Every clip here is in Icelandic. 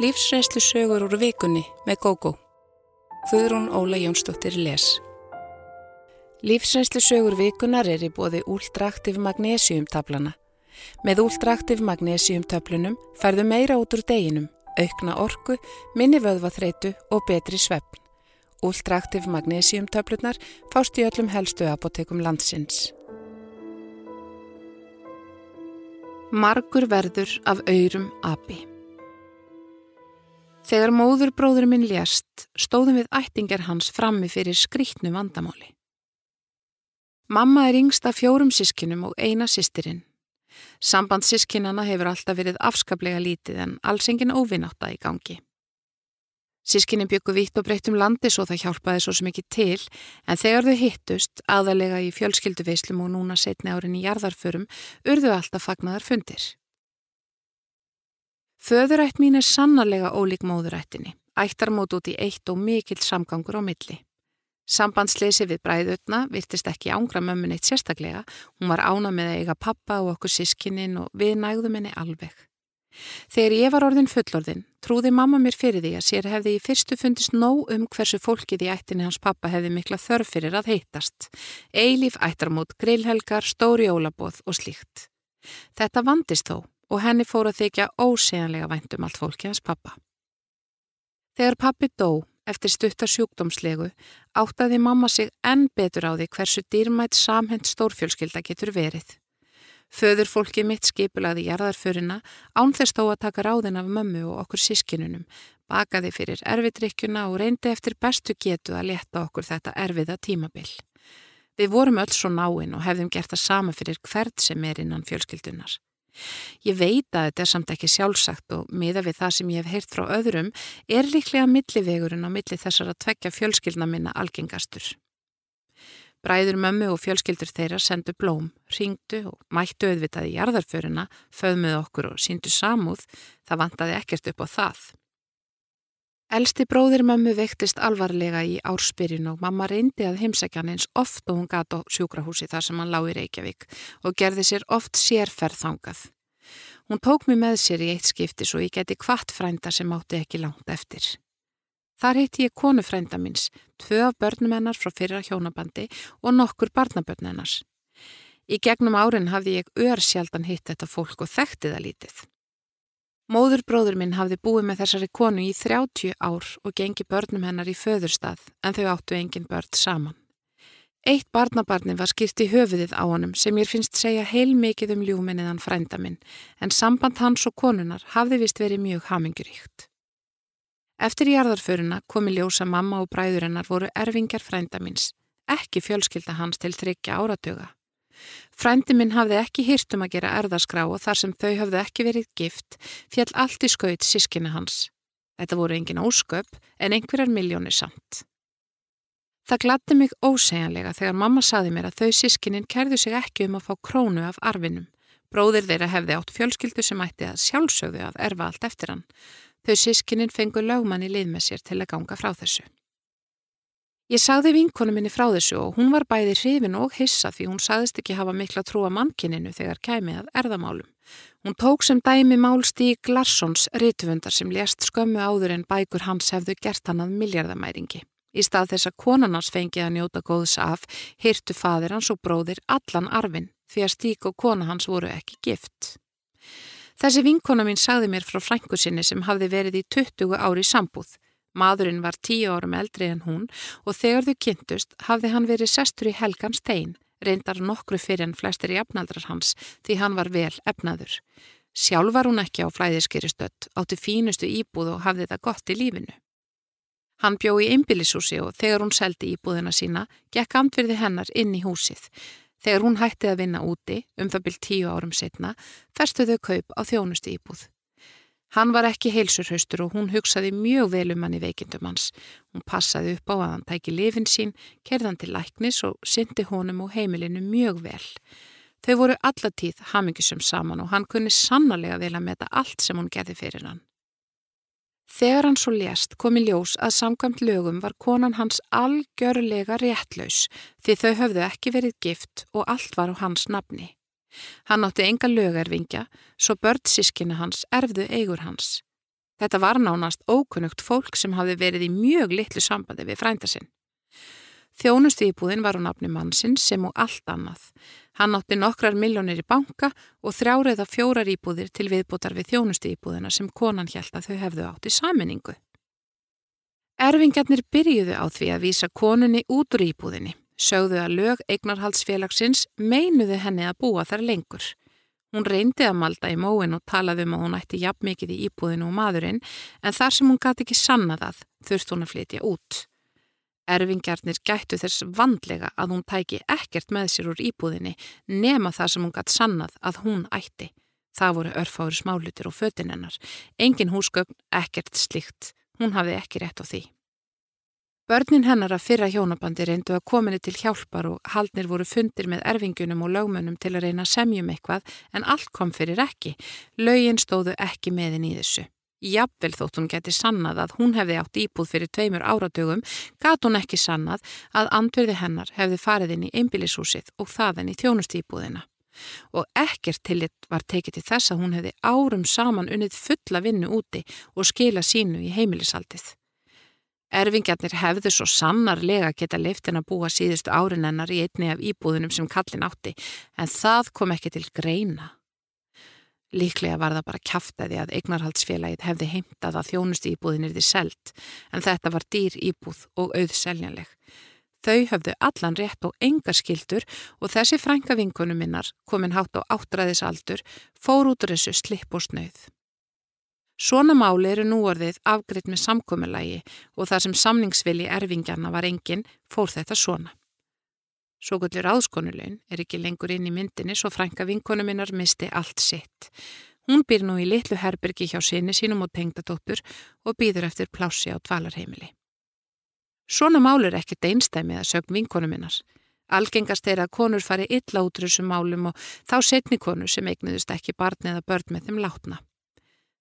Lífsreynslu sögur úr vikunni með GóGó. Þuðrún Óla Jónsdóttir les. Lífsreynslu sögur vikunar er í bóði úldraktiv magnesiumtablana. Með úldraktiv magnesiumtöflunum færðu meira út úr deginum, aukna orku, minni vöðvaþreitu og betri svefn. Úldraktiv magnesiumtöflunar fást í öllum helstu apotekum landsins. Margur verður af aurum api. Þegar móður bróður minn lést, stóðum við ættingar hans frammi fyrir skrítnu vandamáli. Mamma er yngst af fjórum sískinum og eina sýstirinn. Samband sískinana hefur alltaf verið afskaplega lítið en alls engin óvinnáta í gangi. Sískinni byggu vitt og breytt um landi svo það hjálpaði svo sem ekki til en þegar þau hittust, aðalega í fjölskylduveislum og núna setni árin í jarðarförum, urðu alltaf fagnaðar fundir. Föðurætt mín er sannarlega ólík móðurættinni, ættar mót út í eitt og mikill samgangur á milli. Sambandsleysi við bræðutna virtist ekki ángra mömmun eitt sérstaklega, hún var ána með að eiga pappa og okkur sískinnin og við nægðum henni alveg. Þegar ég var orðin fullorðin, trúði mamma mér fyrir því að sér hefði í fyrstu fundist nóg um hversu fólkið í ættinni hans pappa hefði mikla þörf fyrir að heitast. Eilíf ættarmót, grillhelgar, stóri ólabóð og slíkt. Þetta vandist þó og henni fór að þykja óseganlega væntum allt fólki hans pappa. Þegar pappi dó eftir stuttar sjúkdómslegu áttaði mamma sig enn betur á því hversu dýrmætt samhend stórfjölskylda getur verið. Föður fólki mitt skipulaði jarðarförina án þess þó að taka ráðin af mömmu og okkur sískinunum, bakaði fyrir erfidrykkjuna og reyndi eftir bestu getu að leta okkur þetta erfiða tímabill. Við vorum öll svo náinn og hefðum gert það sama fyrir hvert sem er innan fjölskyldunar. Ég veit að þetta er samt ekki sjálfsagt og miða við það sem ég hef heyrt frá öðrum er líklega millivegurinn á milli þessar að tvekja fjölskyldna minna algengastur. Bræður mömmu og fjölskyldur þeirra sendu blóm, ringdu og mættu auðvitað í jarðarföruna, föðmuð okkur og síndu samúð, það vantaði ekkert upp á það. Elsti bróðir mömmu vektist alvarlega í árspyrjun og mamma reyndi að heimsækja hann eins oft og hún gata á sjúkrahúsi þar sem hann lág í Reykjavík og gerði sér oft sérferð þangað. Hún tók mig með sér í eitt skipti svo ég geti kvart frænda sem átti ekki langt eftir. Þar heitti ég konu frænda minns, tvö af börnum hennar frá fyrra hjónabandi og nokkur barnabörn hennars. Í gegnum árin hafði ég ör sjaldan hitt þetta fólk og þekkti það lítið. Móðurbróður minn hafði búið með þessari konu í 30 ár og gengi börnum hennar í föðurstað en þau áttu engin börn saman. Eitt barnabarni var skýrt í höfuðið á honum sem ég finnst segja heil mikið um ljúminniðan frænda minn en samband hans og konunar hafði vist verið mjög haminguríkt. Eftir jarðarföruna komi ljósa mamma og bræður hennar voru erfingjar frænda minns, ekki fjölskylda hans til þryggja áratöga. Frændi minn hafði ekki hýrt um að gera erðaskrá og þar sem þau hafði ekki verið gift fjall allt í skaut sískinni hans. Þetta voru engin ósköp en einhverjar miljónir samt. Það gladdi mig ósegjanlega þegar mamma saði mér að þau sískinin kerðu sig ekki um að fá krónu af arfinum. Bróðir þeirra hefði átt fjölskyldu sem ætti að sjálfsögðu að erfa allt eftir hann. Þau sískinin fengu lögmann í lið með sér til að ganga frá þessu. Ég sagði vinkonu minni frá þessu og hún var bæði hrifin og hissa því hún sagðist ekki hafa mikla trú að mannkininu þegar kæmi að erðamálum. Hún tók sem dæmi málstík Larssons rítvundar sem lést skömmu áður en bækur hans hefðu gert hann að miljardamæringi. Í stað þess að konarnas fengi að njóta góðs af, hirtu fadir hans og bróðir allan arfin því að stík og kona hans voru ekki gift. Þessi vinkona mín sagði mér frá frængu sinni sem hafði verið í 20 ári sambúð. Maðurinn var tíu árum eldri en hún og þegar þau kynntust hafði hann verið sestur í helgan stein, reyndar nokkru fyrir en flestir jafnaldrar hans því hann var vel efnaður. Sjálf var hún ekki á flæðiskeristöld, átti fínustu íbúð og hafði það gott í lífinu. Hann bjó í ymbilishúsi og þegar hún seldi íbúðina sína, gekk andverði hennar inn í húsið. Þegar hún hætti að vinna úti, um það byrj tíu árum setna, festuðu kaup á þjónustu íbúð. Hann var ekki heilsurhaustur og hún hugsaði mjög vel um hann í veikindum hans. Hún passaði upp á að hann tæki lifin sín, kerðan til læknis og syndi honum og heimilinu mjög vel. Þau voru allatíð hamingisum saman og hann kunni sannarlega vel að meta allt sem hún gerði fyrir hann. Þegar hann svo lést komi ljós að samkvæmt lögum var konan hans algjörlega réttlaus því þau höfðu ekki verið gift og allt var á hans nafni. Hann átti enga lögarvingja, svo börnsískina hans erfðu eigur hans. Þetta var nánast ókunnugt fólk sem hafði verið í mjög litlu sambandi við frænda sinn. Þjónustu íbúðin var á nafni mannsinn sem og allt annað. Hann átti nokkrar miljónir í banka og þrjáriða fjórar íbúðir til viðbútar við þjónustu íbúðina sem konan hjælt að þau hefðu átt í saminningu. Erfingarnir byrjuðu á því að vísa konunni út úr íbúðinni, sögðu að lög eignarhaldsfélagsins meinuðu henni að búa þar lengur. Hún reyndi að malda í móin og talaði um að hún ætti jafn mikið í íbúðinu og maðurinn en þar sem hún gæti ekki sanna það þurft hún að flytja út. Erfingjarnir gættu þess vandlega að hún tæki ekkert með sér úr íbúðinni nema það sem hún gætt sannað að hún ætti. Það voru örfári smálutir og fötin hennar. Engin húsgögn, ekkert slikt. Hún hafði ekki rétt á því. Börnin hennar að fyrra hjónabandi reyndu að kominni til hjálpar og haldnir voru fundir með erfingunum og lögmönnum til að reyna að semjum eitthvað en allt kom fyrir ekki. Lögin stóðu ekki meðin í þessu. Jafnvel þótt hún geti sannað að hún hefði átt íbúð fyrir tveimur áratugum, gat hún ekki sannað að andverði hennar hefði farið inn í einbílishúsið og þaðan í þjónustýbúðina. Og ekkert tillit var tekið til þess að hún hefði árum saman unnið fulla vinnu úti og skila sínu í heimilisaldið. Erfingjarnir hefðu svo sannarlega geta leiftin að búa síðustu árin hennar í einni af íbúðunum sem kallin átti, en það kom ekki til greina. Líklega var það bara kæftæði að eignarhaldsfélagið hefði heimtað að þjónustu íbúðin er því selt en þetta var dýr íbúð og auðseljanleg. Þau höfðu allan rétt og engar skildur og þessi frænka vinkonu minnar, komin hátt á áttræðisaldur, fór út úr þessu slipp og snauð. Svona máli eru núorðið afgriðt með samkominnlægi og þar sem samningsvili erfingjarna var engin, fór þetta svona. Svo gullur áskonulegin er ekki lengur inn í myndinni svo frænka vinkonu minnar misti allt sitt. Hún býr nú í litlu herbergi hjá sinni sínum og tengdadóttur og býður eftir plássi á dvalarheimili. Svona málur er ekkert einstæmi að sögn vinkonu minnar. Algengast er að konur fari illa út úr þessum málum og þá setni konur sem eignuðust ekki barn eða börn með þeim látna.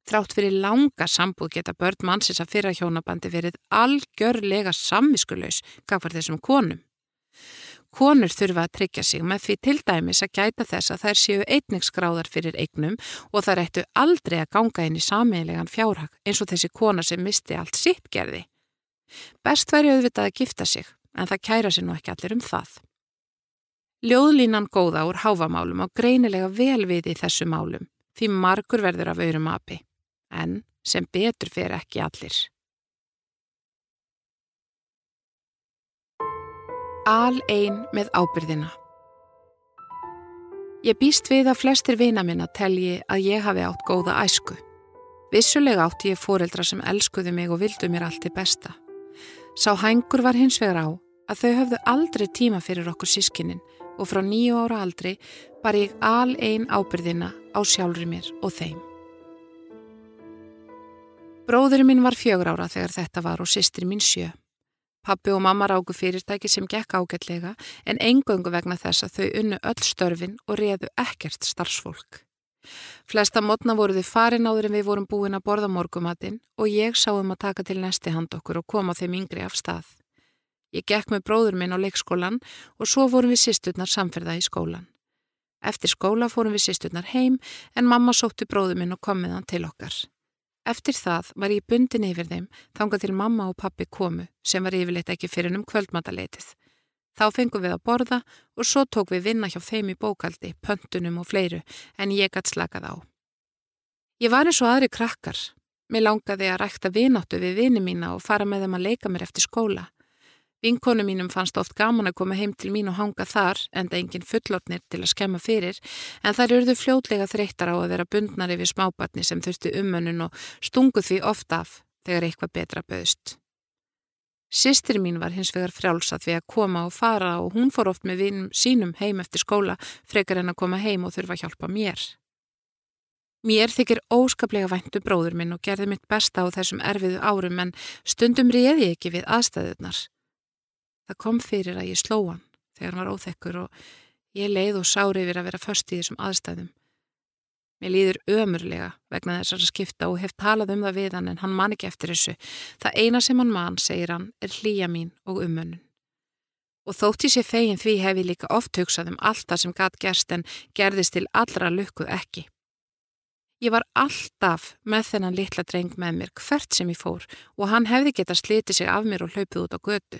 Þrátt fyrir langa sambúð geta börn mannsins að fyrra hjónabandi verið algjörlega samviskulegs gafar þessum konum. Konur þurfa að tryggja sig með því til dæmis að gæta þess að þær séu einningsgráðar fyrir eignum og þær ættu aldrei að ganga inn í sameigilegan fjárhag eins og þessi kona sem misti allt sitt gerði. Best væri auðvitað að gifta sig en það kæra sér nú ekki allir um það. Ljóðlínan góða úr háfamálum og greinilega vel við í þessu málum því margur verður af öðrum api en sem betur fyrir ekki allir. Al einn með ábyrðina. Ég býst við að flestir vina minna telji að ég hafi átt góða æsku. Vissulega átti ég fóreldra sem elskuðu mig og vildu mér allt í besta. Sá hængur var hins vegar á að þau höfðu aldrei tíma fyrir okkur sískinin og frá nýju ára aldri bar ég al einn ábyrðina á sjálfur mér og þeim. Bróðurinn minn var fjögur ára þegar þetta var og sýstir mín sjö. Pappi og mamma ráku fyrirtæki sem gekk ágætlega en engöngu vegna þess að þau unnu öll störfin og reðu ekkert starfsfólk. Flesta mótna voru þið farin áður en við vorum búin að borða morgumatinn og ég sá um að taka til næsti hand okkur og koma þeim yngri af stað. Ég gekk með bróður minn á leikskólan og svo vorum við sýsturnar samferða í skólan. Eftir skóla fórum við sýsturnar heim en mamma sótti bróður minn og kom með hann til okkar. Eftir það var ég bundin yfir þeim þangað til mamma og pappi komu sem var yfirleitt ekki fyrir um kvöldmataleitið. Þá fengum við að borða og svo tók við vinna hjá þeim í bókaldi, pöntunum og fleiru en ég gætt slakað á. Ég var eins og aðri krakkar. Mér langaði að rækta vináttu við vini mína og fara með þeim að leika mér eftir skóla. Vinkonu mínum fannst oft gaman að koma heim til mín og hanga þar, enda engin fullotnir til að skemma fyrir, en þær urðu fljótlega þreyttar á að vera bundnar yfir smábatni sem þurfti umönnun og stungu því ofta af þegar eitthvað betra böðst. Sistir mín var hins vegar frjálsað við að koma og fara og hún fór oft með vinum sínum heim eftir skóla frekar en að koma heim og þurfa að hjálpa mér. Mér þykir óskaplega væntu um bróður minn og gerði mitt besta á þessum erfiðu árum en stundum réði ekki við aðstæðunar. Það kom fyrir að ég sló hann þegar hann var óþekkur og ég leið og sári yfir að vera först í þessum aðstæðum. Mér líður ömurlega vegna þessar að skipta og hef talað um það við hann en hann man ekki eftir þessu. Það eina sem hann man, segir hann, er hlýja mín og umönnun. Og þótt ég sé fegin því hef ég líka oft hugsað um allt það sem gatt gerst en gerðist til allra lukku ekki. Ég var alltaf með þennan litla dreng með mér hvert sem ég fór og hann hefði geta slitið sig af mér og hlaupið út á götu.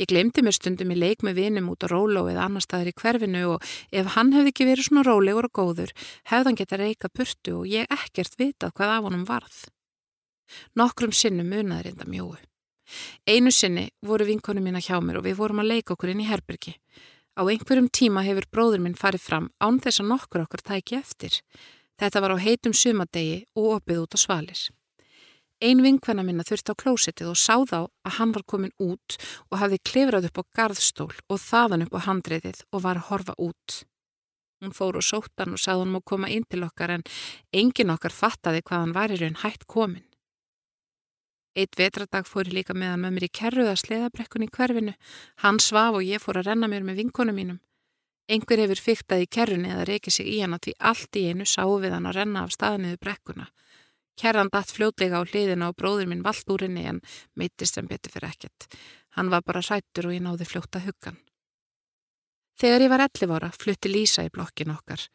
Ég glemdi mér stundum í leik með vinum út á róló eða annar staðar í hverfinu og ef hann hefði ekki verið svona rólegur og góður hefði hann geta reyka burtu og ég ekkert vitað hvað af honum varð. Nokkrum sinnum munaði reynda mjóu. Einu sinni voru vinkonu mína hjá mér og við vorum að leika okkur inn í herbergi. Á einhverjum tíma hefur bróður minn farið fram án þess að nokkur okkur tæki eftir. Þetta var á heitum sumadegi og opið út á svalir. Ein vinkvenna minna þurfti á klósitið og sá þá að hann var komin út og hafði klefrað upp á garðstól og þaðan upp á handriðið og var að horfa út. Hún fór og sóttan og sagði hann má koma inn til okkar en engin okkar fattaði hvað hann var í raun hægt komin. Eitt vetradag fór ég líka meðan með mér í kerruða sleðabrekkun í hverfinu. Hann svaf og ég fór að renna mér með vinkonum mínum. Einhver hefur fyrktað í kerrunni eða reykið sig í hana því allt í einu sáu við hann að renna af staðniðu brekkuna. Kerran datt fljótlega á hliðina og bróður minn vald úr henni en meittist sem betur fyrir ekkert. Hann var bara sættur og ég náði fljóta huggan. Þegar ég var 11 ára flutti Lísa í blokkin okkar.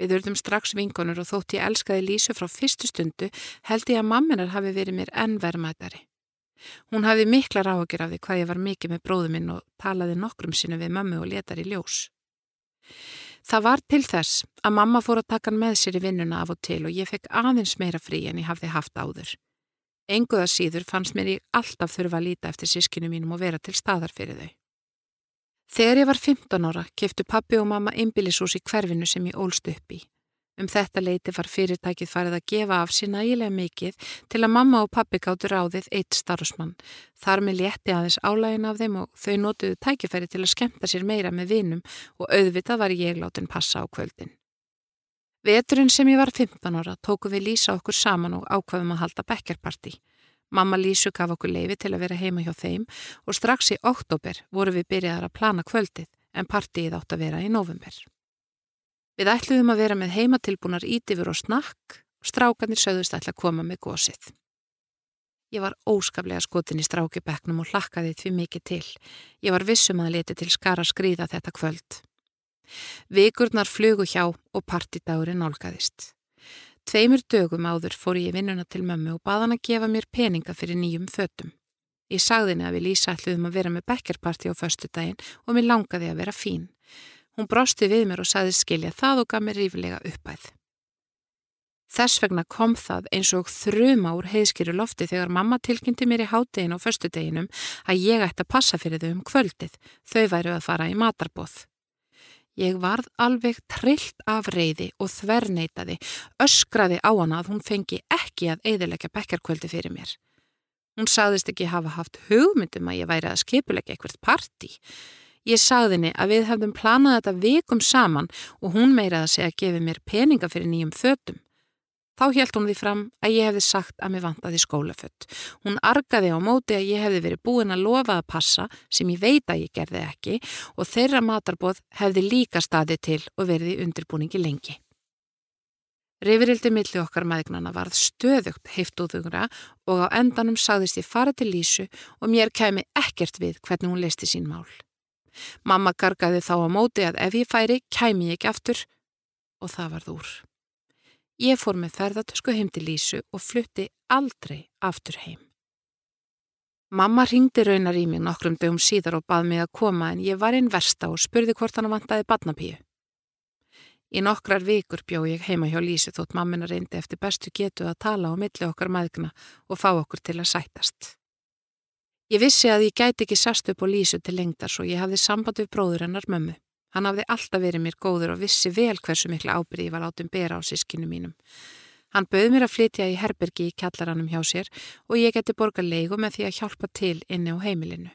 Við urðum strax vinkonur og þótt ég elskaði Lísu frá fyrstu stundu held ég að mamminar hafi verið mér enn vermaðari. Hún hafi mikla ráðgjur af því hvað ég var mikið með bróðu minn og talaði nokkrum sinu við mammu og letar í ljós. Það var til þess að mamma fór að taka hann með sér í vinnuna af og til og ég fekk aðeins meira frí en ég hafði haft áður. Enguða síður fannst mér ég alltaf þurfa að líta eftir sískinu mínum og vera til staðar fyrir þau. Þegar ég var 15 ára keftu pappi og mamma einbílisús í hverfinu sem ég ólst upp í. Um þetta leiti var fyrirtækið farið að gefa af sér nægilega mikið til að mamma og pappi gáttu ráðið eitt starfsmann. Þar með létti aðeins álægin af þeim og þau notuðu tækifæri til að skemta sér meira með vinum og auðvitað var ég látin passa á kvöldin. Veturinn sem ég var 15 ára tóku við lýsa okkur saman og ákvaðum að halda bekkerparti. Mamma Lísu gaf okkur leifi til að vera heima hjá þeim og strax í oktober voru við byrjaðar að plana kvöldið en partíið átt að vera í november. Við ætluðum að vera með heimatilbúnar ítifur og snakk og strákanir sögðust ætla að koma með gósið. Ég var óskaplega skotin í strákibeknum og hlakkaði því mikið til. Ég var vissum að leti til skara skrýða þetta kvöld. Vikurnar flugu hjá og partidagurinn nálgæðist. Tveimur dögum áður fór ég vinnuna til mömmu og baða hann að gefa mér peninga fyrir nýjum fötum. Ég sagði henni að við Lísa ætluðum að vera með bekkerparti á förstu daginn og mér langaði að vera fín. Hún brosti við mér og sagði skilja það og gaf mér rífilega uppæð. Þess vegna kom það eins og þruma úr heiðskýru lofti þegar mamma tilkynnti mér í háttegin á förstu deginum að ég ætti að passa fyrir þau um kvöldið. Þau væru að fara í matarbóð. Ég varð alveg trillt af reyði og þverneitaði, öskraði á hana að hún fengi ekki að eiðilegja bekkarkvöldi fyrir mér. Hún sagðist ekki hafa haft hugmyndum að ég væri að skipulegja eitthvað parti. Ég sagði henni að við hefðum planað þetta vikum saman og hún meiraði að segja að gefi mér peninga fyrir nýjum fötum. Þá held hún því fram að ég hefði sagt að mér vantaði skólafött. Hún argaði á móti að ég hefði verið búin að lofa að passa sem ég veit að ég gerði ekki og þeirra matarbóð hefði líka staði til og verið í undirbúningi lengi. Rifirildi milli okkar maðgnana varð stöðugt heift úðugra og á endanum sagðist ég fara til Lísu og mér kemi ekkert við hvernig hún listi sín mál. Mamma gargaði þá á móti að ef ég færi kæmi ég ekki aftur og það varð úr. Ég fór með ferðartösku heim til Lísu og flutti aldrei aftur heim. Mamma ringdi raunar í mig nokkrum dögum síðar og bað mig að koma en ég var einn versta og spurði hvort hann vantaði badnapíu. Í nokkrar vikur bjó ég heima hjá Lísu þótt mammina reyndi eftir bestu getu að tala á milli okkar maðgna og fá okkur til að sætast. Ég vissi að ég gæti ekki sast upp á Lísu til lengdar svo ég hafði samband við bróður hennar mömmu. Hann hafði alltaf verið mér góður og vissi vel hversu mikla ábyrði ég var látum bera á sískinu mínum. Hann bauð mér að flytja í herbergi í kjallaranum hjá sér og ég geti borga leigu með því að hjálpa til inni á heimilinu.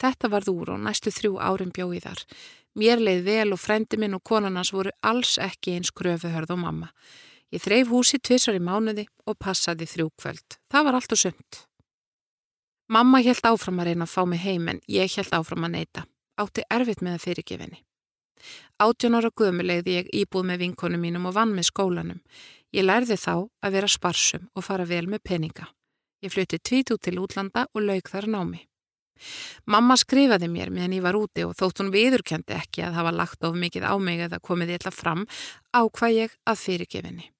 Þetta var þúr og næstu þrjú árum bjóði þar. Mér leið vel og frendi minn og konarnas voru alls ekki eins gröfuhörð og mamma. Ég þreif húsi tvissar í mánuði og passaði þrjú kvöld. Það var allt og sumt. Mamma held áfram að reyna að fá mig heim en ég held áfram að neyta. Átti erfitt með að fyrirgefinni. Átjón ára guðmulegði ég íbúð með vinkonu mínum og vann með skólanum. Ég lærði þá að vera sparsum og fara vel með peninga. Ég flutti tvít út til útlanda og lauk þar námi. Mamma skrifaði mér meðan ég var úti og þótt hún viðurkendi ekki að hafa lagt of mikið á mig eða komið alltaf fram á hvað ég að fyrirgefinni.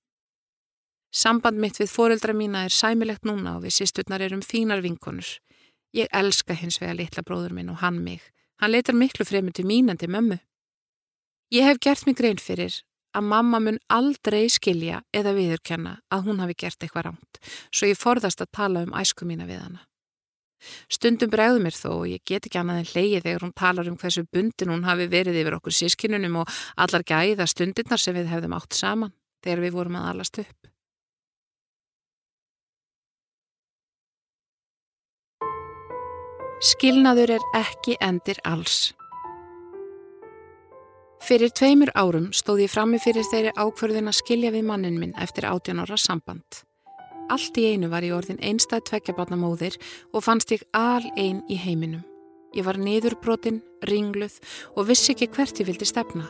Samband mitt við foreldra mína er sæmilegt núna og við sýsturnar erum fínar vinkonur. Ég elska hins vega litla bróður minn og hann mig. Hann leitar miklu fremur til mín en til mömmu. Ég hef gert mig grein fyrir að mamma mun aldrei skilja eða viðurkenna að hún hafi gert eitthvað rámt, svo ég forðast að tala um æsku mína við hana. Stundum bregður mér þó og ég get ekki annað en leiði þegar hún talar um hversu bundin hún hafi verið yfir okkur sískinunum og allar gæða stundinnar sem við hefðum átt saman þegar við vorum að alast upp. Skilnaður er ekki endir alls. Fyrir tveimur árum stóð ég frammi fyrir þeirri ákverðin að skilja við mannin minn eftir 18 ára samband. Allt í einu var ég orðin einstað tveggjabarnamóðir og fannst ég al einn í heiminum. Ég var niðurbrotin, ringluð og vissi ekki hvert ég vildi stefna.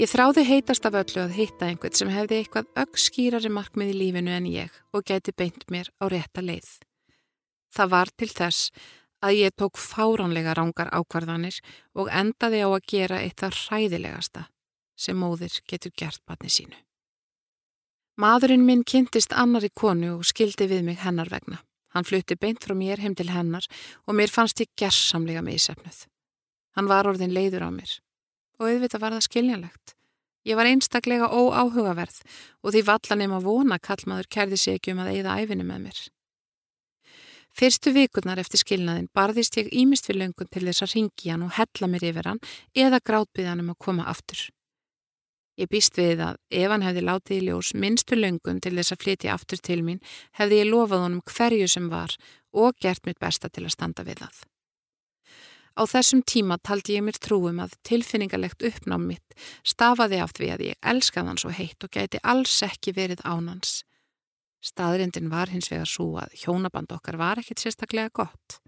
Ég þráði heitast af öllu að hitta einhvern sem hefði eitthvað ögg skýrari markmið í lífinu en ég og gæti beint mér á rétta leið. Það var til þess að ég tók fáránlega rángar ákvarðanir og endaði á að gera eitt af hræðilegasta sem móðir getur gert batni sínu. Maðurinn minn kynntist annari konu og skildi við mig hennar vegna. Hann flutti beint frá mér heim til hennar og mér fannst ég gerðsamlega með í sefnuð. Hann var orðin leiður á mér og auðvitað var það skiljanlegt. Ég var einstaklega óáhugaverð og því vallan um að vona kallmaður kærði sig ekki um að eigða æfinu með mér. Fyrstu vikurnar eftir skilnaðin barðist ég ímist við löngun til þess að ringi hann og hella mér yfir hann eða grátbyði hann um að koma aftur. Ég býst við að ef hann hefði látið í ljós minnstu löngun til þess að flytja aftur til mín hefði ég lofað honum hverju sem var og gert mitt besta til að standa við það. Á þessum tíma taldi ég mér trúum að tilfinningalegt uppnám mitt stafaði af því að ég elskaði hann svo heitt og gæti alls ekki verið ánans. Staðrindin var hins vegar svo að hjónaband okkar var ekkit sérstaklega gott.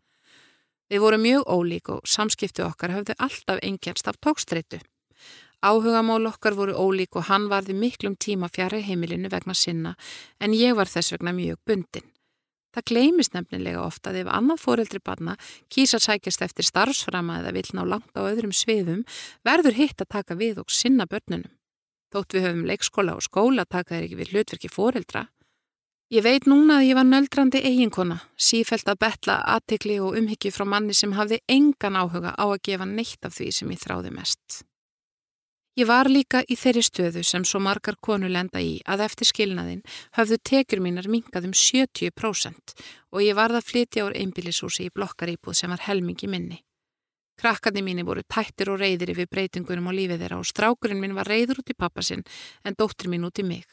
Við vorum mjög ólík og samskiptu okkar höfðu alltaf engjast af tókstreitu. Áhugamál okkar voru ólík og hann varði miklum tíma fjara heimilinu vegna sinna en ég var þess vegna mjög bundin. Það gleimist nefnilega ofta að ef annað fóreldri barna kýsa sækjast eftir starfsframa eða vil ná langt á öðrum sviðum verður hitt að taka við og sinna börnunum. Þótt við höfum leikskóla og skóla taka þeir ekki við hlutverki fóreldra Ég veit núna að ég var nöldrandi eiginkona, sífælt að betla aðtikli og umhyggju frá manni sem hafði engan áhuga á að gefa neitt af því sem ég þráði mest. Ég var líka í þeirri stöðu sem svo margar konu lenda í að eftir skilnaðin höfðu tekjur mínar mingað um 70% og ég varð að flytja úr einbílisúsi í blokkaríbúð sem var helmingi minni. Krakkandi mínu voru tættir og reyðir yfir breytingunum á lífið þeirra og strákurinn minn var reyður út í pappasinn en dóttir mín út í mig.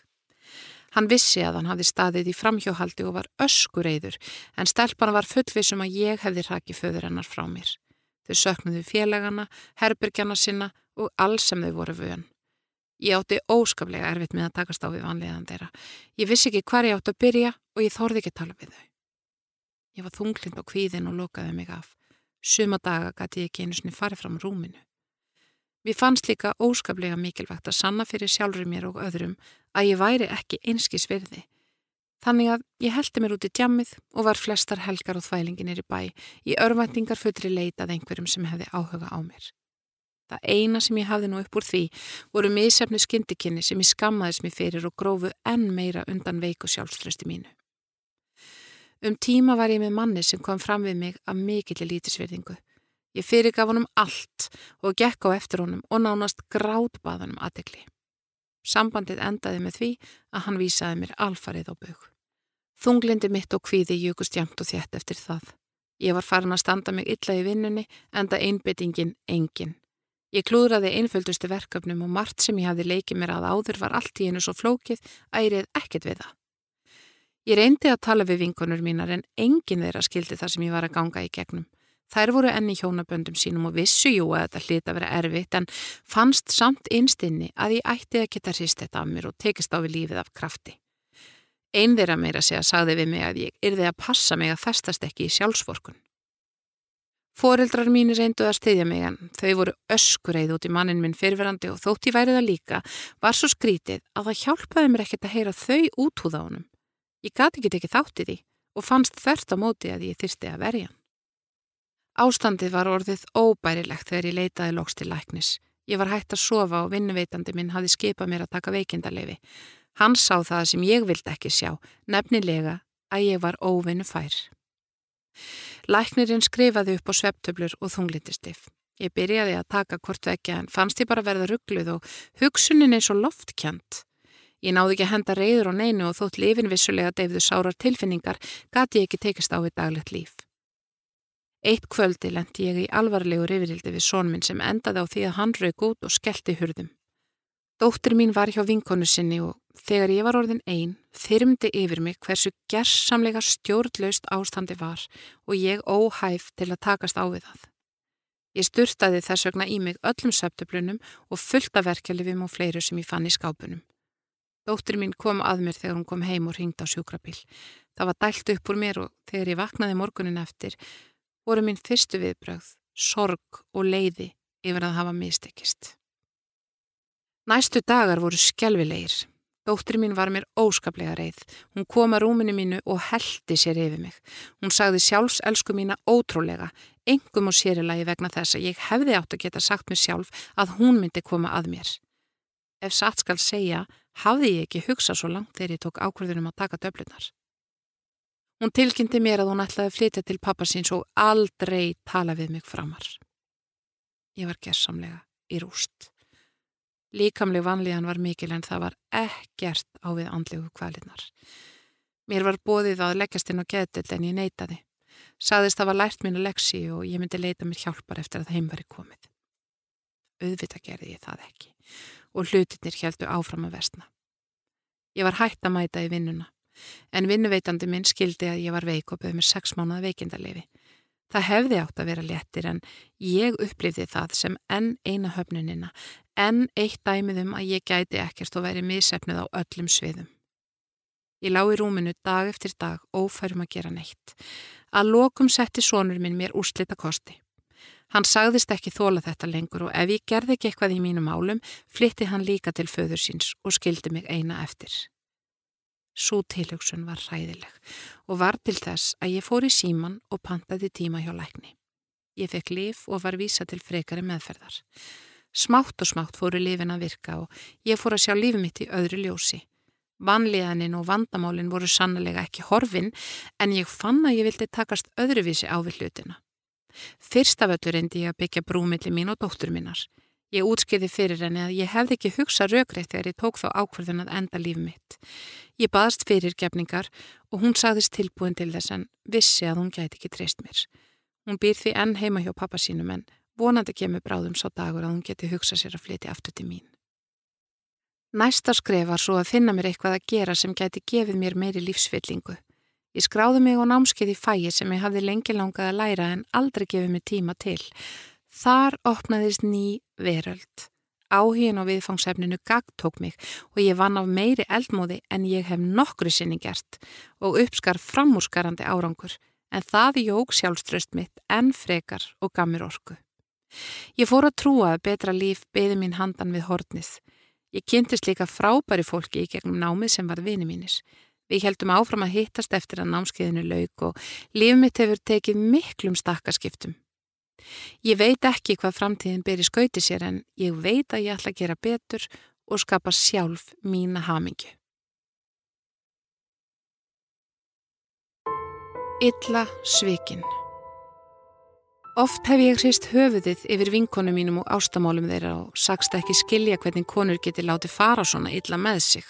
Hann vissi að hann hafði staðið í framhjóhaldi og var öskureiður en stelpana var fullvisum að ég hefði raki föður hennar frá mér. Þau söknuðu félagana, herbyrgjana sinna og alls sem þau voru vön. Ég átti óskaplega erfitt með að takast á við vanlegaðan þeirra. Ég vissi ekki hvar ég átti að byrja og ég þorði ekki að tala við þau. Ég var þunglind á kvíðin og lokaði mig af. Suma daga gæti ég ekki einu snið farið fram rúminu. Mér fannst líka óskaplega mikilvægt að sanna fyrir sjálfur mér og öðrum að ég væri ekki einskis virði. Þannig að ég heldi mér út í djammið og var flestar helgar og þvælinginir í bæ í örvæntingar fullri leitað einhverjum sem hefði áhuga á mér. Það eina sem ég hafði nú upp úr því voru misefnu skindikinni sem ég skammaðis mér fyrir og grófu enn meira undan veiku sjálfströsti mínu. Um tíma var ég með manni sem kom fram við mig af mikill lítisverðingu Ég fyrirgaf honum allt og gekk á eftir honum og nánast grátbaðanum aðegli. Sambandið endaði með því að hann vísaði mér alfarið á bög. Þunglindi mitt og kvíði júkust jæmt og þjætt eftir það. Ég var farin að standa mig illa í vinnunni enda einbyttingin engin. Ég klúðraði einföldustu verkefnum og margt sem ég hafði leikið mér að áður var allt í einu svo flókið ærið ekkert við það. Ég reyndi að tala við vinkonur mínar en engin þeirra skildi það sem ég var að ganga í gegnum. Þær voru enni hjónaböndum sínum og vissu jú að þetta hlita að vera erfitt en fannst samt einstinni að ég ætti að geta hrist þetta af mér og tekist á við lífið af krafti. Einn þeirra meira segja sagði við mig að ég yrði að passa mig að festast ekki í sjálfsvorkun. Fóreldrar mínir reyndu að styðja mig en þau voru öskureið út í mannin minn fyrverandi og þótt ég væri það líka var svo skrítið að það hjálpaði mér ekkert að heyra þau út húða honum. Ég gati ekki tekið þátt í og fannst þert á móti að ég þyrsti að verja hann. Ástandið var orðið óbærilegt þegar ég leitaði loks til læknis. Ég var hægt að sofa og vinnuveitandi minn hafi skipað mér að taka veikindarlefi. Hann sá það sem ég vildi ekki sjá, nefnilega að ég var óvinnu fær. Læknirinn skrifaði upp á sveptöblur og þunglindistif. Ég byrjaði að taka hvort vekja en fannst ég bara verða ruggluð og hugsunin eins og loftkjant. Ég náði ekki að henda reyður og neinu og þótt lifin vissulega deyfðu sárar tilfinningar gati ég ekki tekist á við daglegt líf. Eitt kvöldi lendi ég í alvarlegu reyfirildi við sónminn sem endaði á því að hann rauk út og skellti hurðum. Dóttir mín var hjá vinkonu sinni og þegar ég var orðin einn þyrmdi yfir mig hversu gerðsamlega stjórnlaust ástandi var og ég óhæf til að takast á við það. Ég sturtaði þess vegna í mig öllum söptöflunum og fullta verkeflifum og fleiru sem ég fann í skápunum. Dóttir mín kom að mér þegar hún kom heim og ringd á sjúkrabíl. Það var dælt upp úr mér og þegar ég vaknaði morgunin eftir voru mín fyrstu viðbröð, sorg og leiði yfir að hafa mistekist. Næstu dagar voru skjálfilegir. Dóttir mín var mér óskaplega reið. Hún kom að rúminu mínu og heldi sér yfir mig. Hún sagði sjálfs elsku mína ótrúlega, engum og sérilagi vegna þess að ég hefði átt að geta sagt mér sjálf að hún myndi koma að mér. Ef satt skal segja, hafði ég ekki hugsað svo langt þegar ég tók ákvörðunum að taka döflunar. Hún tilkynnti mér að hún ætlaði að flytja til pappasins og aldrei tala við mig framar. Ég var gerðsamlega í rúst. Líkamleg vanlíðan var mikil en það var ekkert á við andlegu kvalinnar. Mér var bóðið að leggjast inn á getill en ég neytaði. Saðist það var lært mínu leksi og ég myndi leita mér hjálpar eftir að heim veri komið. Auðvita gerði ég það ekki og hlutinir heldu áfram að vestna. Ég var hægt að mæta í vinnuna en vinnuveitandi minn skildi að ég var veik og bauð mér sex mánuða veikindalefi. Það hefði átt að vera léttir en ég upplifði það sem enn eina höfnunina, enn eitt dæmið um að ég gæti ekkert og væri misefnið á öllum sviðum. Ég lá í rúminu dag eftir dag ófærum að gera neitt. Að lokum setti sónur minn mér úrslita kosti. Hann sagðist ekki þóla þetta lengur og ef ég gerði ekki eitthvað í mínum álum, flytti hann líka til föður síns og skildi mig eina eftir. Svo tilhugsun var hræðileg og var til þess að ég fór í síman og pantaði tíma hjá lækni. Ég fekk lif og var vísa til frekari meðferðar. Smátt og smátt fóru lifin að virka og ég fór að sjá lífið mitt í öðru ljósi. Vanlíðanin og vandamálin voru sannlega ekki horfin en ég fann að ég vildi takast öðruvísi á við hlutina. Fyrst af öllu reyndi ég að byggja brúmilli mín og dóttur minnar. Ég útskiði fyrir henni að ég hefði ekki hugsað raugreitt þegar ég tók þá ákverðun að enda líf mitt. Ég baðst fyrir gefningar og hún saðist tilbúin til þess en vissi að hún gæti ekki treyst mér. Hún býr því enn heima hjá pappa sínum en vonandi kemur bráðum svo dagur að hún geti hugsað sér að flytja aftur til mín. Næsta skref var svo að finna mér eitthvað að gera sem gæti gefið mér meiri lífsfyllingu. Ég skráði mig á námskeið í fæi sem ég hafði lengi langað að læra en aldrei gefið mig tíma til Þar opnaðist ný veröld. Áhíðin á viðfangsefninu gagtók mig og ég vann af meiri eldmóði en ég hef nokkru sinni gert og uppskar framúrskarandi árangur en það jóg sjálfströst mitt en frekar og gaf mér orku. Ég fór að trúa að betra líf beði mín handan við hornið. Ég kynntist líka frábæri fólki í gegnum námið sem var vini mínis. Við heldum áfram að hittast eftir að námskeiðinu lauk og líf mitt hefur tekið miklum stakkaskiptum. Ég veit ekki hvað framtíðin beri skauti sér en ég veit að ég ætla að gera betur og skapa sjálf mína hamingju. Illa svikin Oft hef ég hrist höfuðið yfir vinkonu mínum og ástamálum þeirra og sagst ekki skilja hvernig konur geti látið fara svona illa með sig.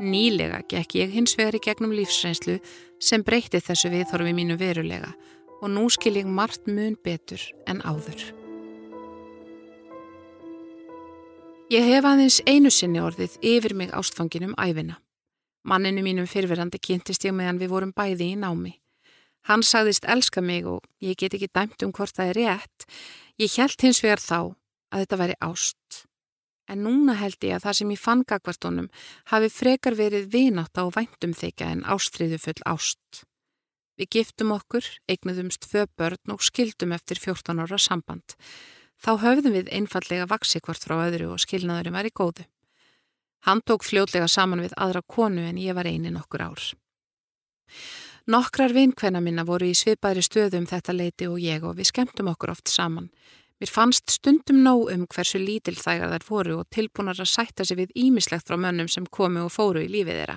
Nýlega gekk ég hins vegar í gegnum lífsreynslu sem breytti þessu viðhorfi mínu verulega og nú skil ég margt mun betur en áður. Ég hef aðeins einu sinni orðið yfir mig ástfanginum æfina. Manninu mínum fyrverandi kynntist ég meðan við vorum bæði í námi. Hann sagðist elska mig og ég get ekki dæmt um hvort það er rétt. Ég held hins vegar þá að þetta væri ást. En núna held ég að það sem ég fann gagvartónum hafi frekar verið vinátt á væntum þykja en ástriðu full ást. Við giftum okkur, eignuðumst tvö börn og skildum eftir 14 ára samband. Þá höfðum við einfallega vaksi hvort frá öðru og skilnaðurum var í góðu. Hann tók fljótlega saman við aðra konu en ég var einin okkur ár. Nokkrar vinkvenna minna voru í svipaðri stöðum þetta leiti og ég og við skemmtum okkur oft saman. Mér fannst stundum nóg um hversu lítil þægar þær voru og tilbúnar að sætta sig við ímislegt frá mönnum sem komu og fóru í lífið þeirra.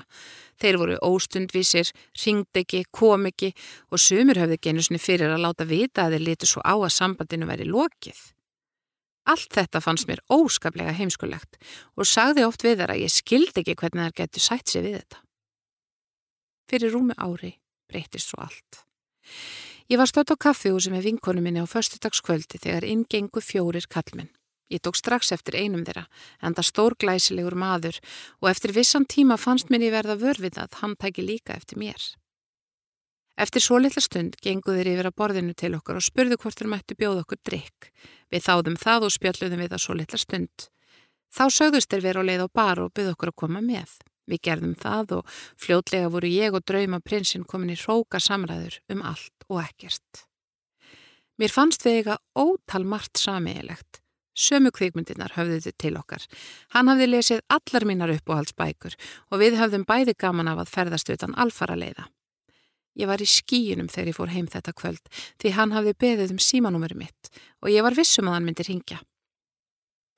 Þeir voru óstundvísir, ringd ekki, kom ekki og sumur höfðu genusni fyrir að láta vita að þeir litu svo á að sambandinu veri lokið. Allt þetta fannst mér óskaplega heimskulegt og sagði oft við þær að ég skildi ekki hvernig þær getur sætt sig við þetta. Fyrir rúmi ári breytist svo allt. Ég var stödd á kaffihúsi með vinkonu minni á förstudagskvöldi þegar ingengu fjórir kallmenn. Ég tók strax eftir einum þeirra, enda stór glæsilegur maður og eftir vissan tíma fannst ég verða vörfið að hann tæki líka eftir mér. Eftir svo litla stund gengu þeir yfir að borðinu til okkar og spurðu hvort þeir mættu bjóða okkur drikk. Við þáðum það og spjalluðum við það svo litla stund. Þá sögðust þeir vera á leið á bar og byggðu okkur að koma með. Við gerðum það og fljótlega voru ég og drauma prinsinn komin í róka samræður um allt og ekkert. Mér fannst við eiga ótal margt samiðilegt. Sömu kvikmyndirnar höfðu þið til okkar. Hann hafði lesið allar mínar uppáhaldsbækur og við höfðum bæði gaman af að ferðast utan alfara leiða. Ég var í skíunum þegar ég fór heim þetta kvöld því hann hafði beðið um símanúmeri mitt og ég var vissum að hann myndi ringja.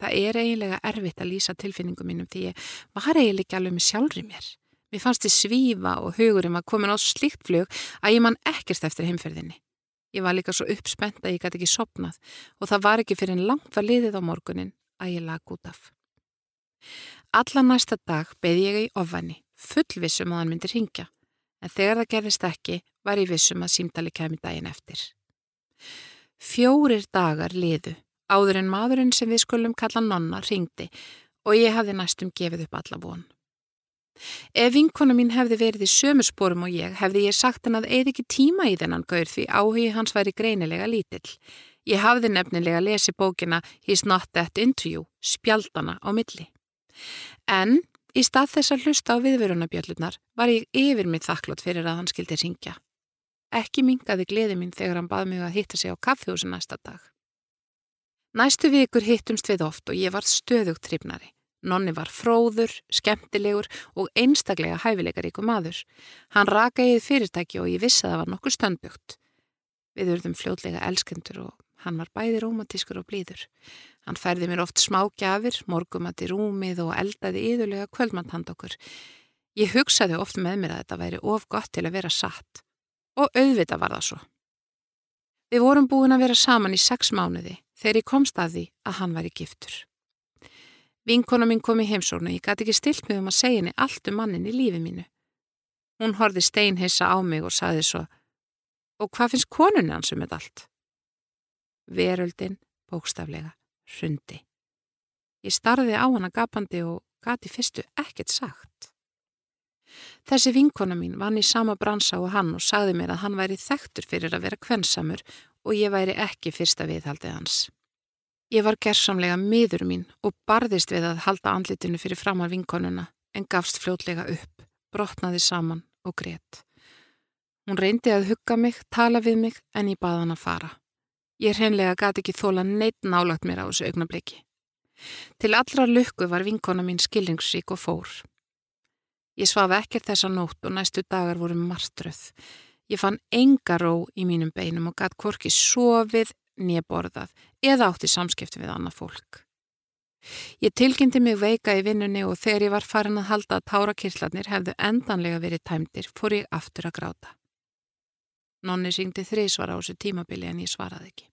Það er eiginlega erfitt að lýsa tilfinningum mínum því ég var eiginlega ekki alveg með sjálfri mér. Mér fannst þið svífa og hugurum að komin á slikt flug að ég man ekkert eftir heimferðinni. Ég var líka svo uppspennt að ég gæti ekki sopnað og það var ekki fyrir en langt var liðið á morgunin að ég lag út af. Alla næsta dag beði ég í ofvæni, fullvissum að hann myndi ringja, en þegar það gerðist ekki var ég vissum að símtali kemi daginn eftir. Fjórir dagar liðu Áður en maðurinn sem við skulum kalla nonna ringdi og ég hafði næstum gefið upp alla von. Ef vinkona mín hefði verið í sömursporum og ég, hefði ég sagt hann að eða ekki tíma í þennan gaur því áhugi hans væri greinilega lítill. Ég hafði nefnilega lesið bókina He's Not That Into You, spjaldana á milli. En í stað þess að hlusta á viðverunabjöllunar var ég yfir mitt þakklót fyrir að hann skildi ringja. Ekki mingaði gleði mín þegar hann bað mig að hitta sig á kaffjósu næsta dag. Næstu vikur hittumst við oft og ég var stöðugt tripnari. Nonni var fróður, skemmtilegur og einstaklega hæfileikaríku maður. Hann rakaðið fyrirtæki og ég vissi að það var nokkur stöndbugt. Við urðum fljótlega elskendur og hann var bæði romantískur og blíður. Hann færði mér oft smá gjafir, morgumatti rúmið og eldaði yðurlega kvöldmanthand okkur. Ég hugsaði oft með mér að þetta væri of gott til að vera satt. Og auðvita var það svo. Við vorum búin að vera saman í sex mánuði þegar ég komst að því að hann væri giftur. Vinkona mín kom í heimsóknu, ég gæti ekki stilt mig um að segja henni allt um mannin í lífi mínu. Hún horfi steinheisa á mig og saði svo, og hvað finnst konunni hans um þetta allt? Veröldin, bókstaflega, hrundi. Ég starði á hana gapandi og gati fyrstu ekkert sagt. Þessi vinkona mín vann í sama bransa og hann og sagði mér að hann væri þekktur fyrir að vera kvensamur og ég væri ekki fyrsta viðhaldið hans. Ég var gerðsamlega miður mín og barðist við að halda andlitinu fyrir framar vinkonuna en gafst fljótlega upp, brotnaði saman og greitt. Hún reyndi að hugga mig, tala við mig en ég baða hann að fara. Ég hreinlega gati ekki þóla neitt nálagt mér á þessu augnabliki. Til allra lukku var vinkona mín skilningsrík og fór. Ég svaf ekkert þessa nótt og næstu dagar voru martröð. Ég fann enga ró í mínum beinum og gætt korki sofið, nýjaborðað eða átti samskipti við annað fólk. Ég tilkynnti mig veika í vinnunni og þegar ég var farin að halda að tárakirtlarnir hefðu endanlega verið tæmdir fór ég aftur að gráta. Nonni syngdi þrísvar á þessu tímabili en ég svaraði ekki.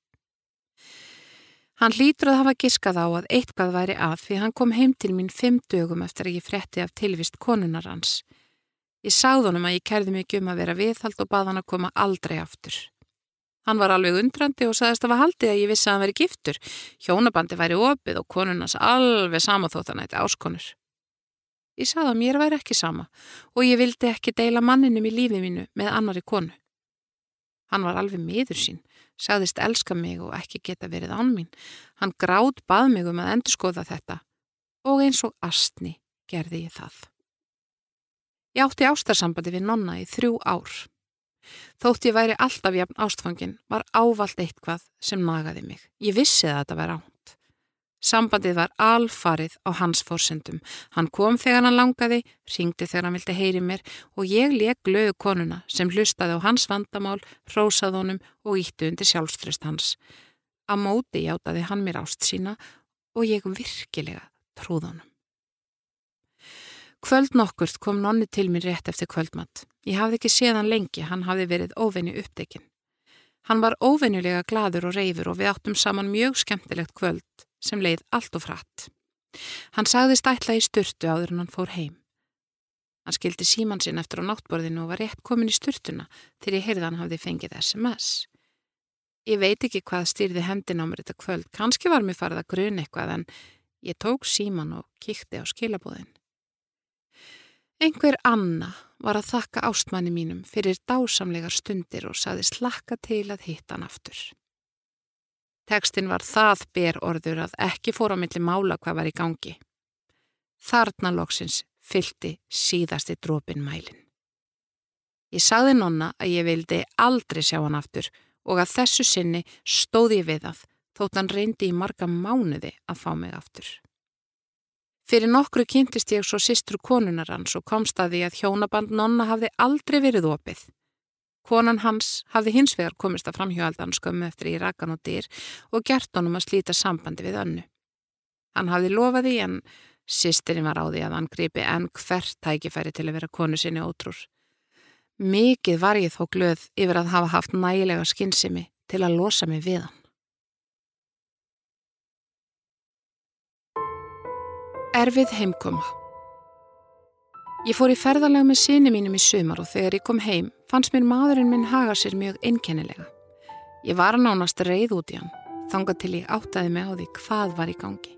Hann hlýtur að hafa giskað á að eitthvað væri að því hann kom heim til mín fimm dögum eftir að ég fretti af tilvist konunar hans. Ég sagði honum að ég kærði mikið um að vera viðhald og bað hann að koma aldrei aftur. Hann var alveg undrandi og sagðist að var haldið að ég vissi að hann veri giftur. Hjónabandi væri opið og konunans alveg sama þótt hann ætti áskonur. Ég sagði að mér væri ekki sama og ég vildi ekki deila manninum í lífið mínu með annari konu. Hann var alveg miður sín, sagðist elska mig og ekki geta verið án mín. Hann gráð bað mig um að endurskoða þetta og eins og astni gerði ég það. Ég átti ástarsambandi við nonna í þrjú ár. Þótt ég væri alltaf jafn ástfangin var ávalt eitthvað sem nagaði mig. Ég vissi að þetta var ánt. Sambandið var alfarið á hans fórsendum. Hann kom þegar hann langaði, ringdi þegar hann vildi heyri mér og ég leik lögu konuna sem hlustaði á hans vandamál, rósað honum og ítti undir sjálfströst hans. Að móti játaði hann mér ást sína og ég virkilega trúð honum. Kvöld nokkurt kom nonni til mér rétt eftir kvöldmatt. Ég hafði ekki séð hann lengi, hann hafði verið óvenni upptekinn. Hann var óvenjulega gladur og reyfur og við áttum saman mjög skemmtilegt kvöld sem leið allt og fratt. Hann sagðist ætla í styrtu áður en hann fór heim. Hann skildi síman sinn eftir á náttborðinu og var rétt komin í styrtuna þegar ég heyrði hann hafði fengið SMS. Ég veit ekki hvað styrði hendin á mér þetta kvöld, kannski var mér farið að gruna eitthvað en ég tók síman og kíkti á skilabóðin. Einhver Anna var að þakka ástmanni mínum fyrir dásamlegar stundir og saði slakka til að hitta hann aftur. Tekstin var það ber orður að ekki fór á milli mála hvað var í gangi. Þarna loksins fylgti síðasti drópin mælin. Ég sagði nonna að ég vildi aldrei sjá hann aftur og að þessu sinni stóði ég við að þótt hann reyndi í marga mánuði að fá mig aftur. Fyrir nokkru kynntist ég svo sistru konunar hans og komst að því að hjónaband nonna hafði aldrei verið opið. Konan hans hafði hins vegar komist að framhjóaldan skömmu eftir í rakan og dyr og gert honum að slíta sambandi við önnu. Hann hafði lofaði en sýstirinn var á því að hann gripi enn hvert tækifæri til að vera konu sinni ótrúr. Mikið var ég þó glöð yfir að hafa haft nægilega skinnsimi til að losa mig við hann. Erfið heimkoma Ég fór í ferðarlega með síni mínum í sumar og þegar ég kom heim fannst mér maðurinn minn haga sér mjög einkennilega. Ég var nánast reið út í hann, þangað til ég áttaði mig á því hvað var í gangi.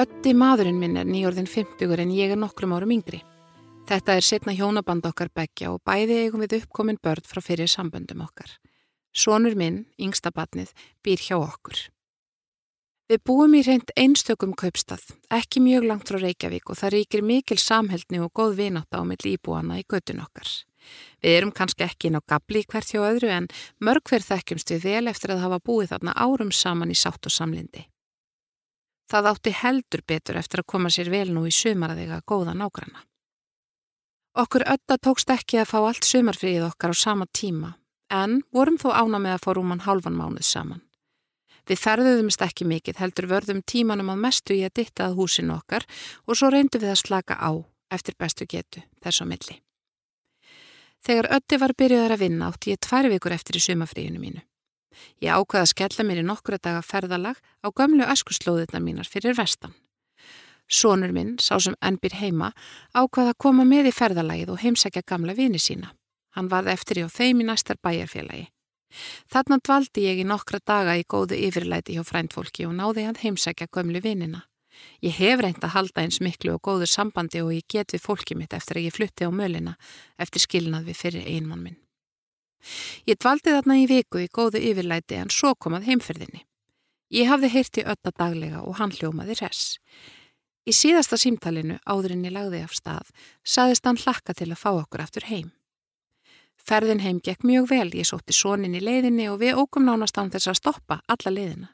Ötti maðurinn minn er nýjörðin 50 en ég er nokkrum árum yngri. Þetta er setna hjónaband okkar begja og bæði eigum við uppkomin börn frá fyrir samböndum okkar. Sónur minn, yngstabatnið, býr hjá okkur. Við búum í reynd einstökum kaupstað, ekki mjög langt frá Reykjavík og það ríkir mikil samheldni og góð vinátt á mill íbúana í göttun okkar. Við erum kannski ekki inn á gabli hvert hjá öðru en mörg hver þekkjumst við vel eftir að hafa búið þarna árum saman í sátt og samlindi. Það átti heldur betur eftir að koma sér vel nú í sumaraðega góða nágranna. Okkur ötta tókst ekki að fá allt sumarfríð okkar á sama tíma en vorum þó ána með að fá rúman hálfan mánuð saman. Við ferðuðumst ekki mikið, heldur vörðum tímanum að mestu í að ditta að húsinu okkar og svo reyndum við að slaka á eftir bestu getu, þess á milli. Þegar ötti var byrjuðar að vinna átti ég tvær vikur eftir í sumafríinu mínu. Ég ákvaði að skella mér í nokkura daga ferðalag á gömlu öskuslóðirna mínar fyrir vestan. Sónur minn, sá sem enn byr heima, ákvaði að koma með í ferðalagið og heimsækja gamla vini sína. Hann varð eftir í á þeim í næstar bæjarfélagi. Þarna dvaldi ég í nokkra daga í góðu yfirlæti hjá fræntfólki og náði hann heimsækja gömlu vinina. Ég hef reynd að halda eins miklu og góður sambandi og ég get við fólki mitt eftir að ég flutti á mölina eftir skilnað við fyrir einmann minn. Ég dvaldi þarna í viku í góðu yfirlæti en svo komað heimferðinni. Ég hafði heyrti ötta daglega og hann hljómaði res. Í síðasta símtalinu áðurinn ég lagði af stað saðist hann hlakka til að fá okkur aftur heim. Ferðin heim gekk mjög vel, ég sótti sónin í leiðinni og við ókum nánast án þess að stoppa alla leiðina.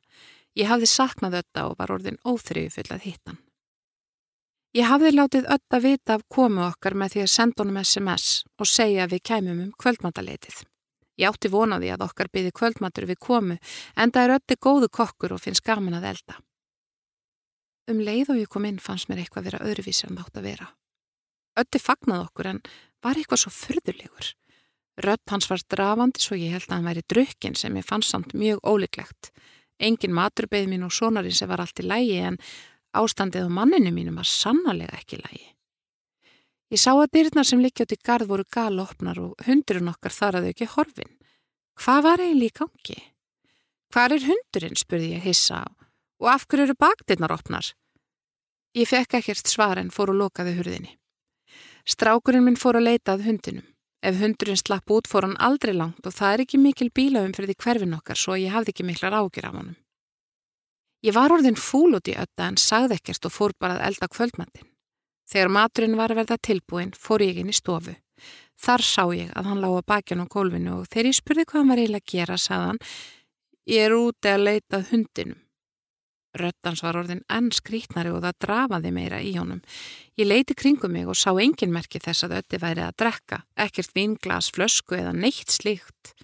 Ég hafði saknað ötta og var orðin óþrjöfu full að hittan. Ég hafði látið ötta vita af komu okkar með því að senda honum SMS og segja að við kæmum um kvöldmataleitið. Ég átti vonaði að okkar byði kvöldmatur við komu en það er ötti góðu kokkur og finnst gaman að elda. Um leið og ég kom inn fannst mér eitthvað vera öðruvísi en þátt að vera. Ötti fagnað okkur en var eitthvað svo fyrðulegur. Rött hans var drafandi svo ég held að hann væri drukkin sem ég fannst samt mjög ólíklegt. Engin matur beði mín og sonarinn sem var allt í lægi en ástandið á manninu mínum var sannarlega ekki lægi. Ég sá að dyrnar sem likjátt í gard voru galopnar og hundurinn okkar þar að þau ekki horfin. Hvað var eiginlega í gangi? Hvar er hundurinn, spurði ég hissa á. Og af hverju eru baktirnar opnar? Ég fekk ekkert svar en fór og lokaði hurðinni. Strákurinn minn fór að leitað hundinum. Ef hundurinn slapp út fór hann aldrei langt og það er ekki mikil bílaum fyrir því hverfin okkar svo ég hafði ekki miklar ágjur af honum. Ég var orðin fúl út í ötta en sagði ekkert og fór bara að elda kvöldmattin. Þegar maturinn var að verða tilbúin fór ég inn í stofu. Þar sá ég að hann lág á bakjan á gólfinu og þegar ég spurði hvað hann var eiginlega að gera sagðan Ég er úti að leita hundinum. Röttans var orðin enn skrítnari og það drafaði meira í honum. Ég leiti kringum mig og sá engin merki þess að ötti væri að drekka, ekkert vinglas, flösku eða neitt slíkt.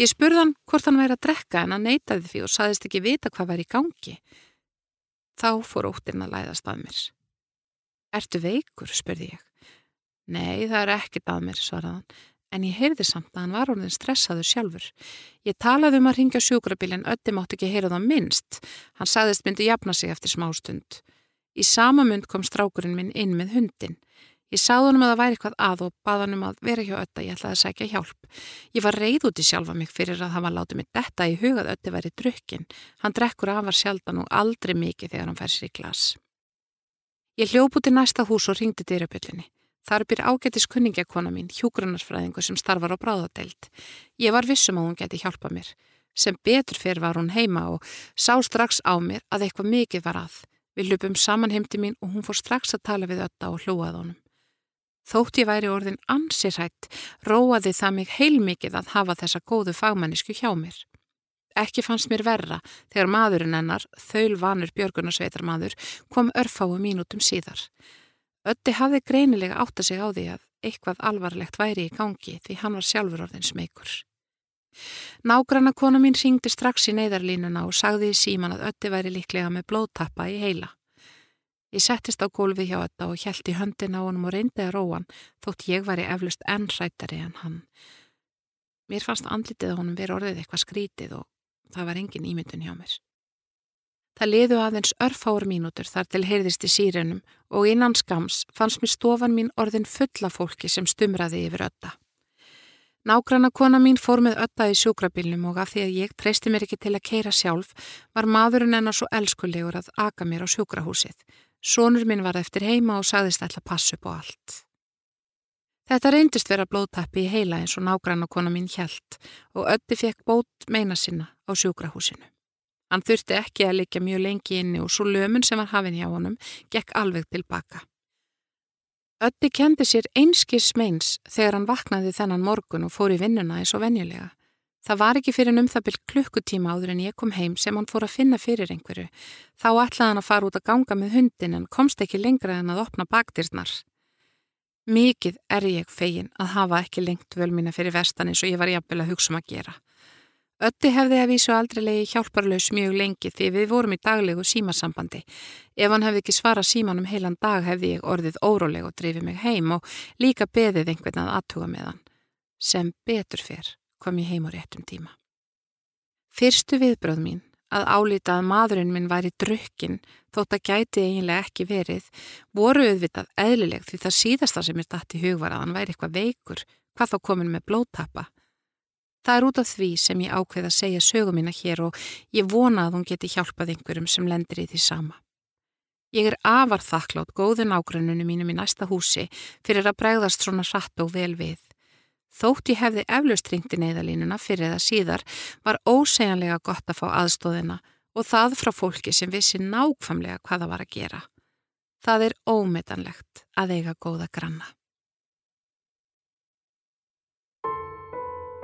Ég spurði hann hvort hann væri að drekka en hann neitaði því og saðist ekki vita hvað væri í gangi. Þá fór óttirna að læðast að mér. Ertu veikur, spurði ég. Nei, það er ekkit að mér, svaraðan, en ég heyrði samt að hann var orðin stressaður sjálfur. Ég talaði um að ringja sjúkrabíl en ötti mátt ekki heyra það minnst. Hann sagðist myndi jafna sig eftir smástund. Í sama mynd kom strákurinn minn inn með hundin. Ég sáð hann að það væri eitthvað að og bað hann um að vera hjá ötta, ég ætlaði að segja hjálp. Ég var reyð út í sjálfa mig fyrir að hafa látið mig detta í hugað ötti væri drukkin. Hann drekkur afar sjaldan og aldrei mikið þegar hann fær sér í glas. Ég hljóp út í næsta hús og ringdi dyrabjöllinni. Þar byr ágætis kunningakona mín, hjúgrunarfræðingu sem starfar á bráðadeild. Ég var vissum að hún geti hjálpa mér. Sem betur fyrir var hún heima og sá strax á mér að eitthvað mikið var að. Við hlupum saman heimti mín og hún fór strax að tala við ötta og hlúað honum. Þótt ég væri orðin ansirætt, róaði það mig heilmikið að hafa þessa góðu fagmannisku hjá mér. Ekki fannst mér verra þegar maðurinn ennar, þaul vanur björgunarsveitarmadur, kom örfáu mínútum síðar. Ötti hafði greinilega átt að sig á því að eitthvað alvarlegt væri í gangi því hann var sjálfur orðin smeykur. Nágranna kona mín ringdi strax í neyðarlínuna og sagði í síman að Ötti væri líklega með blóðtappa í heila. Ég settist á gólfi hjá Ötta og hjælti höndin á honum og reyndi að róan þótt ég væri eflust enn rættari en hann. Mér fannst andlitið honum verið orðið eitthvað skrítið og það var engin ímyndun hjá mér. Það liðu aðeins örfáur mínútur þar til heyrðist í sírenum og innan skams fannst mér stofan mín orðin fulla fólki sem stumraði yfir ötta. Nágranna kona mín fór með ötta í sjúkrabilnum og af því að ég treysti mér ekki til að keira sjálf var maðurinn enna svo elskulegur að aga mér á sjúkrahúsið. Sónur minn var eftir heima og sagðist ætla upp á allt. Þetta reyndist vera blóðtappi í heila eins og nágranna kona mín hjælt og ötti fekk bót meina sinna á sjúkrahúsinu. Hann þurfti ekki að liggja mjög lengi inni og svo lömun sem var hafinn hjá honum gekk alveg tilbaka. Ötti kendi sér einskis meins þegar hann vaknaði þennan morgun og fór í vinnuna eins og venjulega. Það var ekki fyrir um það byrj klukkutíma áður en ég kom heim sem hann fór að finna fyrir einhverju. Þá ætlaði hann að fara út að ganga með hundin en komst ekki lengra en að opna bakdýrnar. Mikið er ég fegin að hafa ekki lengt völmina fyrir vestan eins og ég var jafnvel að hugsa um að gera. Ötti hefði að vísu aldreilegi hjálparlaus mjög lengi því við vorum í daglegu símasambandi. Ef hann hefði ekki svara símanum heilan dag hefði ég orðið óróleg og drifið mig heim og líka beðið einhvern að aðtuga með hann. Sem betur fyrr kom ég heim á réttum tíma. Fyrstu viðbröð mín að álita að maðurinn minn væri drukkin þótt að gæti eiginlega ekki verið voru auðvitað eðlileg því það síðasta sem er dætt í hug var að hann væri eitthvað veikur hvað þá komin með blóttappa Það er út af því sem ég ákveð að segja sögum mína hér og ég vona að hún geti hjálpað einhverjum sem lendir í því sama. Ég er afar þakklátt góðun ágrannunum mínum í næsta húsi fyrir að bregðast svona hratt og vel við. Þótt ég hefði eflaust ringt í neyðalínuna fyrir eða síðar var ósegjanlega gott að fá aðstóðina og það frá fólki sem vissi nákvæmlega hvað það var að gera. Það er ómetanlegt að eiga góða granna.